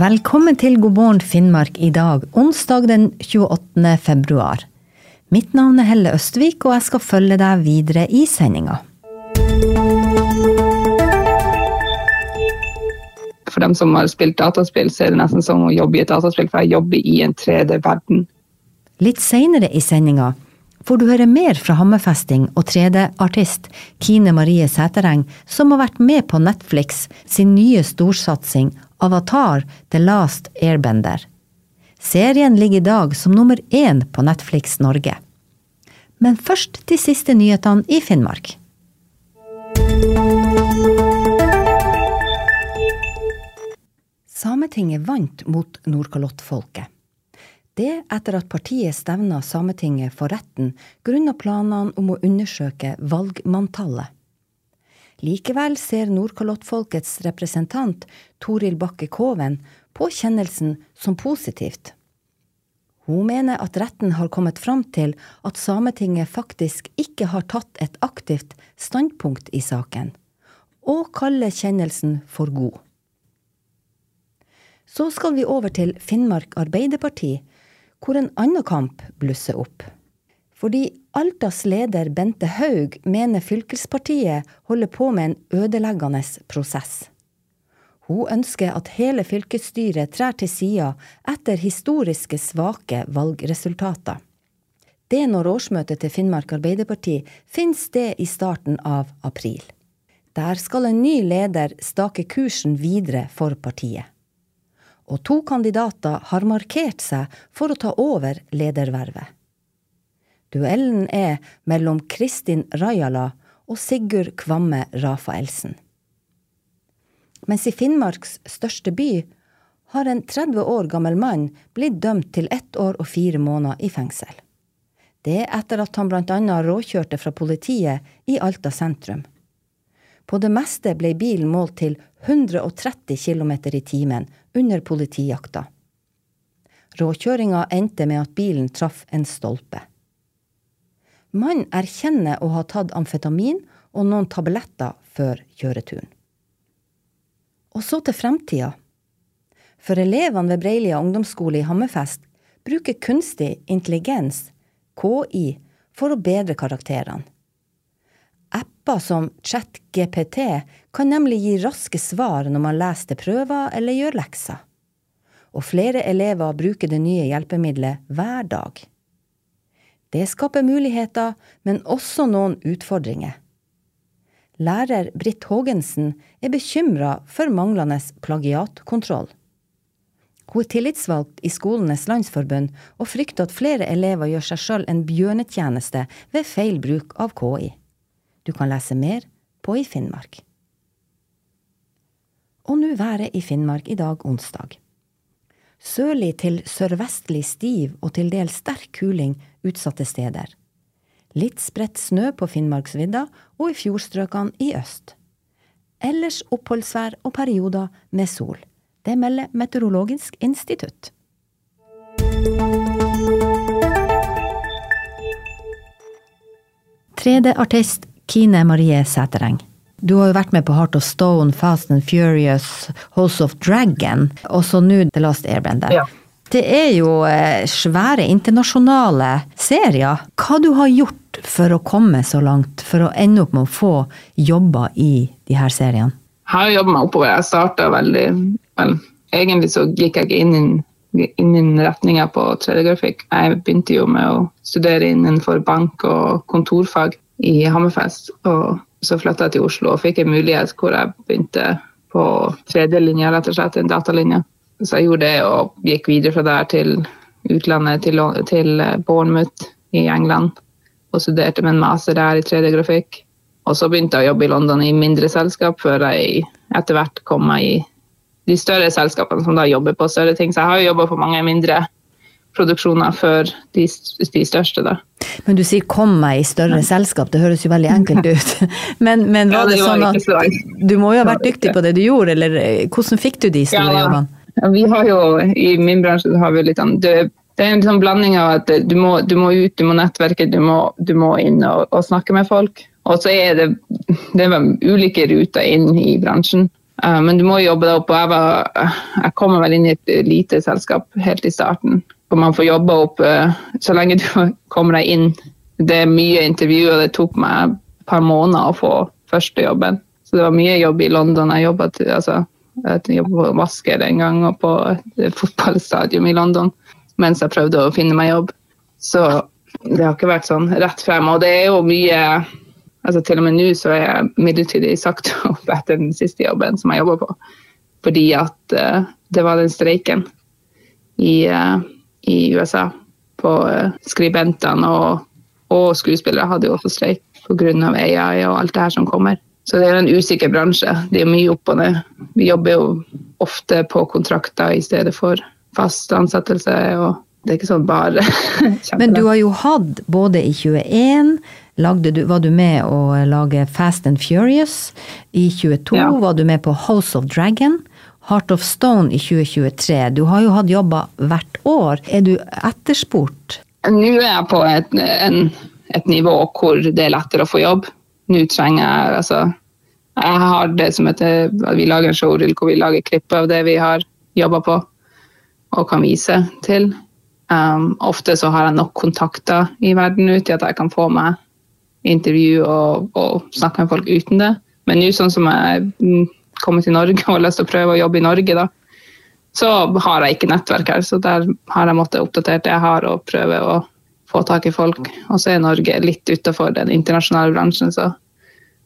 Velkommen til God morgen Finnmark i dag, onsdag den 28. februar. Mitt navn er Helle Østvik, og jeg skal følge deg videre i sendinga. For dem som har spilt dataspill, så er det nesten som å jobbe i et dataspill, for jeg jobber i en 3D-verden. Litt seinere i sendinga får du høre mer fra Hammerfesting og 3D-artist Kine Marie Sætereng, som har vært med på Netflix sin nye storsatsing Avatar The Last Airbender. Serien ligger i dag som nummer én på Netflix Norge. Men først de siste nyhetene i Finnmark. Sametinget vant mot Nordkalottfolket. Det etter at partiet stevna Sametinget for retten grunnet planene om å undersøke valgmanntallet. Likevel ser Nordkalottfolkets representant Toril Bakke Koven på kjennelsen som positivt. Hun mener at retten har kommet fram til at Sametinget faktisk ikke har tatt et aktivt standpunkt i saken, og kaller kjennelsen for god. Så skal vi over til Finnmark Arbeiderparti, hvor en annen kamp blusser opp. Fordi Altas leder Bente Haug mener fylkespartiet holder på med en ødeleggende prosess. Hun ønsker at hele fylkesstyret trær til sida etter historiske svake valgresultater. Det når årsmøtet til Finnmark Arbeiderparti finner sted i starten av april. Der skal en ny leder stake kursen videre for partiet. Og to kandidater har markert seg for å ta over ledervervet. Duellen er mellom Kristin Rajala og Sigurd Kvamme Rafaelsen. Mens i Finnmarks største by har en 30 år gammel mann blitt dømt til ett år og fire måneder i fengsel. Det etter at han blant annet råkjørte fra politiet i Alta sentrum. På det meste ble bilen målt til 130 km i timen under politijakta. Råkjøringa endte med at bilen traff en stolpe. Mannen erkjenner å ha tatt amfetamin og noen tabletter før kjøreturen. Og så til fremtida. For elevene ved Breilia ungdomsskole i Hammerfest bruker kunstig intelligens, KI, for å bedre karakterene. Apper som ChatGPT kan nemlig gi raske svar når man leser prøver eller gjør lekser. Og flere elever bruker det nye hjelpemiddelet hver dag. Det skaper muligheter, men også noen utfordringer. Lærer Britt Haagensen er bekymra for manglende plagiatkontroll. Hun er tillitsvalgt i Skolenes landsforbund og frykter at flere elever gjør seg sjøl en bjørnetjeneste ved feil bruk av KI. Du kan lese mer på i Finnmark. Og nå været i Finnmark i dag onsdag. Sørlig til sørvestlig stiv og til dels sterk kuling utsatte steder. Litt spredt snø på Finnmarksvidda og i fjordstrøkene i øst. Ellers oppholdsvær og perioder med sol. Det melder Meteorologisk institutt. Tredje artist Kine Marie Sætereng. Du har jo vært med på Heart of Stone, Fast and Furious, House of Dragon, og så nå The Last Airbender. Ja. Det er jo eh, svære internasjonale serier. Hva du har gjort for å komme så langt, for å ende opp med å få jobber i de her seriene? Har jobba meg oppover. Jeg starta veldig vel, Egentlig så gikk jeg ikke inn innen retninga på 3D-grafikk. Jeg begynte jo med å studere innenfor bank og kontorfag i Hammerfest. Og så flytta jeg til Oslo og fikk en mulighet hvor jeg begynte på tredjelinja, rett og slett, en datalinje. Så jeg gjorde det og gikk videre fra der til utlandet, til, til Bournemouth i England. Og studerte med en master der i 3D-grafikk. Og så begynte jeg å jobbe i London i mindre selskap, før jeg etter hvert kom meg i de større selskapene som da jobber på større ting. Så jeg har jo jobba på mange mindre produksjoner før de, de, største. da. Men du sier 'kom meg i større selskap', det høres jo veldig enkelt ut. Men, men var ja, det, det var sånn at du må jo ha vært dyktig på det du gjorde, eller eh, hvordan fikk du de store ja, jobbene? Vi har jo, I min bransje har vi litt sånn, det, det er en sånn blanding av at du må, du må ut, du må nettverke, du må, du må inn og, og, snakke med folk. Og så er det, det er ulike ruter inn i bransjen. Uh, men du må jobbe deg opp. og jeg, var, jeg kommer vel inn i et lite selskap helt i starten. Og man får jobbe opp uh, så lenge du kommer deg inn. Det er mye intervjuer, det tok meg et par måneder å få første jobben. Så det var mye jobb i London. Jeg jobba altså, på vasker en gang og på et fotballstadion i London mens jeg prøvde å finne meg jobb. Så det har ikke vært sånn rett frem. Og det er jo mye altså Til og med nå så er jeg midlertidig sagt opp etter den siste jobben som jeg jobber på. Fordi at uh, det var den streiken i, uh, i USA på uh, skribentene og, og, skuespillere hadde jo også streik pga. AI og alt det her som kommer. Så det er en usikker bransje. Det er mye opp og ned. Vi jobber jo ofte på kontrakter i stedet for fast ansettelse. og det er ikke sånn bare Men du har jo hatt både i 21 du, var du med å lage Fast and Furious. I 22 ja. var du med på House of Dragon. Heart of Stone i 2023. Du har jo hatt jobber hvert år. Er du etterspurt? Nå er jeg på et, en, et nivå hvor det er lettere å få jobb. Nå trenger jeg altså Jeg har det som heter Vi lager en showreel hvor vi lager klipp av det vi har jobba på og kan vise til. Um, ofte så har jeg nok kontakter i verden ut til at jeg kan få meg intervju og, og snakke med folk uten det. Men nå sånn som jeg mm, kommer til Norge og har lyst til å prøve å jobbe i Norge, da, så har jeg ikke nettverk her. Så der har jeg måttet oppdatere det jeg har og prøve å få tak i folk. Og så er Norge litt utafor den internasjonale bransjen, så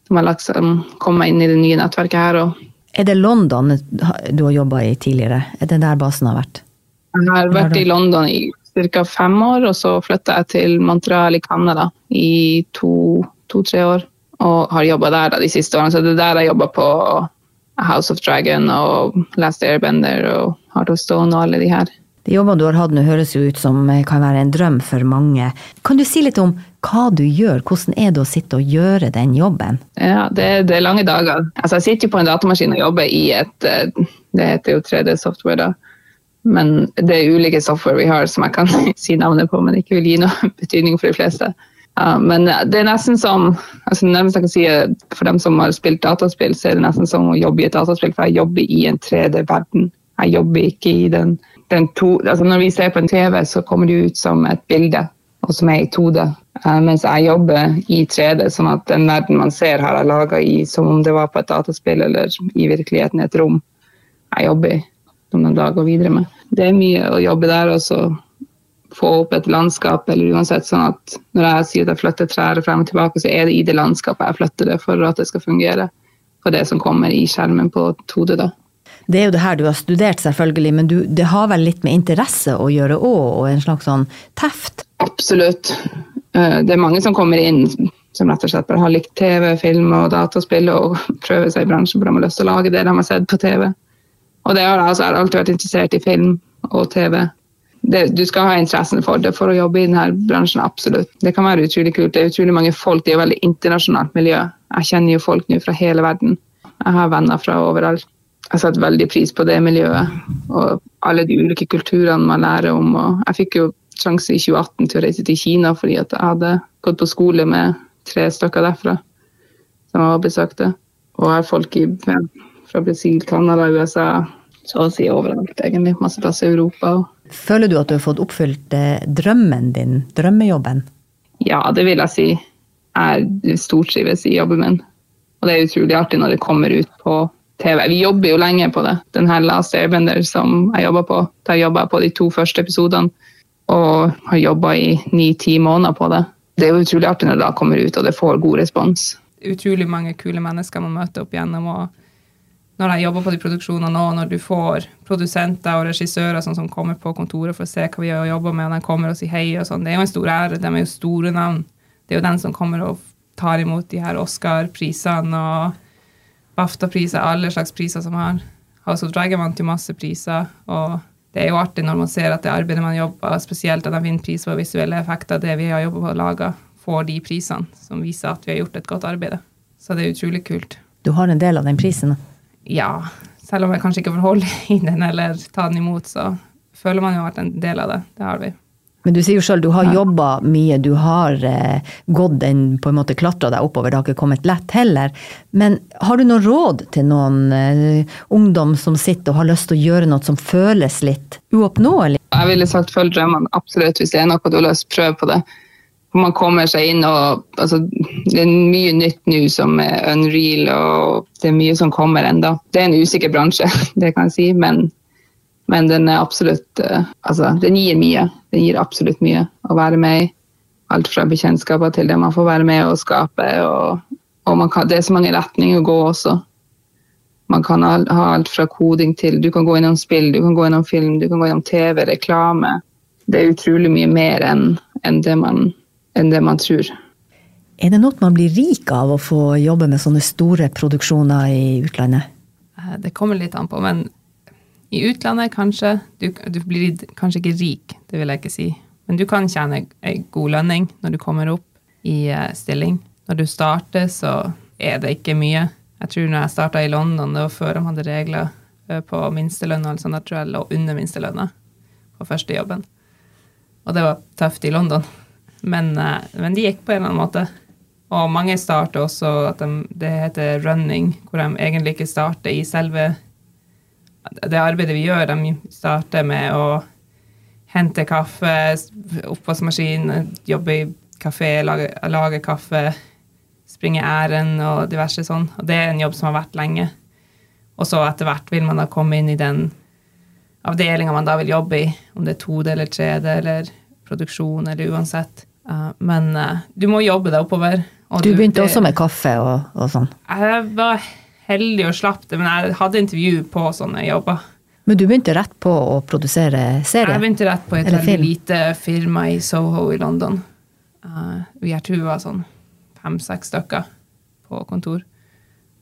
må jeg liksom komme meg inn i det nye nettverket her. Og er det London du har jobba i tidligere? Er det der basen har vært? Jeg har vært i London i ca. fem år, og så flytta jeg til Montreal i Canada i to-tre to, år. Og har jobba der da, de siste årene. Så det er der jeg jobba på House of Dragon og Last Airbender og Heart of Stone og alle de her. De jobbene du har hatt nå høres jo ut som kan være en drøm for mange. Kan du si litt om hva du gjør, hvordan er det å sitte og gjøre den jobben? Ja, det, det er lange dager. Altså, jeg sitter jo på en datamaskin og jobber i et eh, Det heter jo 3D-software, da men det er ulike software vi har som jeg kan si navnet på, men ikke vil gi noe betydning for de fleste. Men det er nesten som altså nærmest jeg kan si For dem som har spilt dataspill, så er det nesten som å jobbe i et dataspill, for jeg jobber i en 3D-verden. Jeg jobber ikke i den, den to, altså Når vi ser på en TV, så kommer det ut som et bilde, og som er i 2D. Uh, mens jeg jobber i 3D, sånn at den verden man ser, har jeg laga som om det var på et dataspill eller i virkeligheten et rom jeg jobber i som de da går videre med. Det er mye å jobbe der og få opp et landskap, eller uansett sånn at når jeg sier at jeg flytter trær frem og tilbake, så er det i det landskapet jeg flytter det for at det skal fungere for det som kommer i skjermen på 2D. da. Det er jo det her du har studert, selvfølgelig, men du, det har vel litt med interesse å gjøre òg, og en slags sånn teft? Absolutt. Eh, det er mange som kommer inn som rett og slett bare har likt TV, film og dataspill og prøver seg i bransjen for de har lyst til å lage det de har sett på TV. Og det har altså, jeg har alltid vært interessert i film og TV. Det, du skal ha interessen for det for å jobbe i denne bransjen, absolutt. Det kan være utrolig kult. Det er utrolig mange folk, det er et veldig internasjonalt miljø. Jeg kjenner jo folk nå fra hele verden. Jeg har venner fra overalt. Jeg setter veldig pris på det miljøet og alle de ulike kulturene man lærer om. Og jeg fikk jo sjanse i 2018 til å reise til Kina fordi jeg hadde gått på skole med tre stykker derfra som jeg besøkte. Og jeg har folk i fra Brasil, Canada, USA, så å si overalt, egentlig. Masse plasser i Europa. Føler du at du har fått oppfylt eh, drømmen din, drømmejobben? Ja, det vil jeg si. Jeg stortrives i jobben min. Og det er utrolig artig når det kommer ut på TV. Vi jobber jo lenge på det. Den her Last Airbender som jeg jobber på, der jobba jeg på de to første episodene. Og har jobba i ni-ti måneder på det. Det er jo utrolig artig når det da kommer ut og det får god respons. Utrolig mange kule mennesker man møter opp gjennom. og når jeg jobber på de produksjonene nå, når du får produsenter og regissører sånn, som kommer på kontoret for å se hva vi har jobba med, og de kommer og sier hei og sånn, det er jo en stor ære. De er jo store navn. Det er jo den som kommer og tar imot de her Oscar-prisene og BAFTA-priser, alle slags priser som har. House of Dragon vant jo masse priser, og det er jo artig når man ser at det arbeidet man jobber, spesielt at de vinner pris for visuelle effekter, det vi har jobba på å lage, får de prisene som viser at vi har gjort et godt arbeid. Så det er utrolig kult. Du har en del av den prisen? Ja, selv om jeg kanskje ikke får holde i den eller ta den imot, så føler man jo vært en del av det. Det har vi. Men du sier jo sjøl du har ja. jobba mye, du har eh, gått den, på en måte klatra deg oppover, det har ikke kommet lett heller. Men har du noe råd til noen eh, ungdom som sitter og har lyst til å gjøre noe som føles litt uoppnåelig? Jeg ville sagt følg drømmene, absolutt, hvis det er noe du har lyst til å prøve på det. Man kommer seg inn og altså, Det er mye nytt nå som er unreal, og det er mye som kommer enda. Det er en usikker bransje, det kan jeg si, men men den er absolutt uh, Altså, den gir mye. Den gir absolutt mye å være med i. Alt fra bekjentskaper til det man får være med og skape. Og, og kan, det er så mange retninger å gå også. Man kan ha, alt fra koding til Du kan gå innom spill, du kan gå innom film, du kan gå innom TV, reklame. Det er utrolig mye mer enn en det, en det man tror. Er det noe man blir rik av å få jobbe med sånne store produksjoner i utlandet? Eh, det kommer litt an på, men i utlandet, kanskje. Du, du, blir kanskje ikke rik, det vil jeg ikke si. Men du kan tjene en god lønning når du kommer opp i uh, stilling. Når du starter, så er det ikke mye. Jeg tror når jeg starta i London, det var før de hadde regler uh, på minstelønn, og sånn, jeg tror jeg lå under minstelønna på første jobben. Og det var tøft i London. Men, uh, men de gikk på en eller annen måte. Og mange starter også at de, det heter running, hvor de egentlig ikke starter i selve det arbeidet vi gjør, de starter med å hente kaffe, oppvaskmaskin, jobbe i kafé, lage, lage kaffe, springe ærend og diverse sånn. Og det er en jobb som har vært lenge. Og så etter hvert vil man da komme inn i den avdelinga man da vil jobbe i, om det er 2D eller 3D eller produksjon eller uansett. Men uh, du må jobbe deg oppover. du begynte det, også med kaffe og, og sånn? Jeg var heldig og slapp det, men jeg hadde intervju på sånne jobber. Men du begynte rett på å produsere serie? Jeg begynte rett på et veldig lite firma i Soho i London. Uh, vi er to var sånn fem-seks stykker på kontor.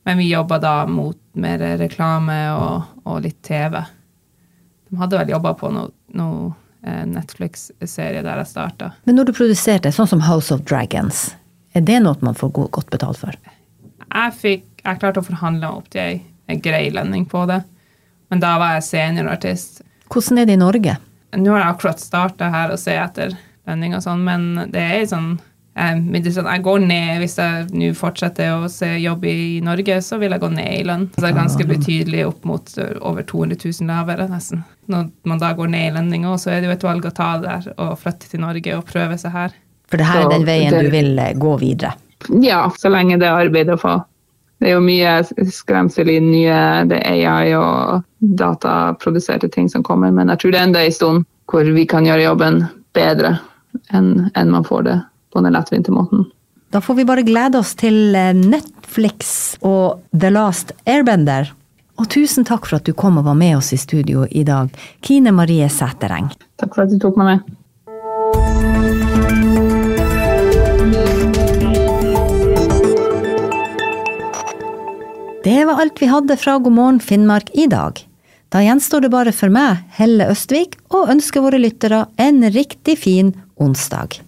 Men vi jobba da mot mer reklame og, og litt TV. De hadde vel jobba på noe, noe eh, Netflix-serie der jeg starta. Men når du produserte sånn som House of Dragons, er det noe man får godt betalt for? Jeg fikk jeg klarte å forhandle opp til ei, ei grei lønning på det. Men da var jeg seniorartist. Hvordan er det i Norge? Nå har jeg akkurat starta her og ser etter lønning og sånn, men det er sånn sånn, jeg går ned hvis jeg nå fortsetter å se jobb i Norge, så vil jeg gå ned i lønn. Så det er ganske betydelig opp mot over 200 000 lavere, nesten. Når man da går ned i lønning så er det jo et valg å ta der og flytte til Norge og prøve seg her. For det her er den veien du vil eh, gå videre? Ja, så lenge det er arbeid å få. Det er jo mye skremsel i nye det er AI og dataproduserte ting som kommer, men jeg tror det er enda en stund hvor vi kan gjøre jobben bedre enn, enn man får det på den lettvinte måten. Da får vi bare glede oss til eh, Netflix og The Last Airbender. Og tusen takk for at du kom og var med oss i studio i dag, Kine Marie Sætereng. Takk for at du tok meg med. Det var alt vi hadde fra God morgen Finnmark i dag. Da gjenstår det bare for meg, Helle Østvik, å ønske våre lyttere en riktig fin onsdag.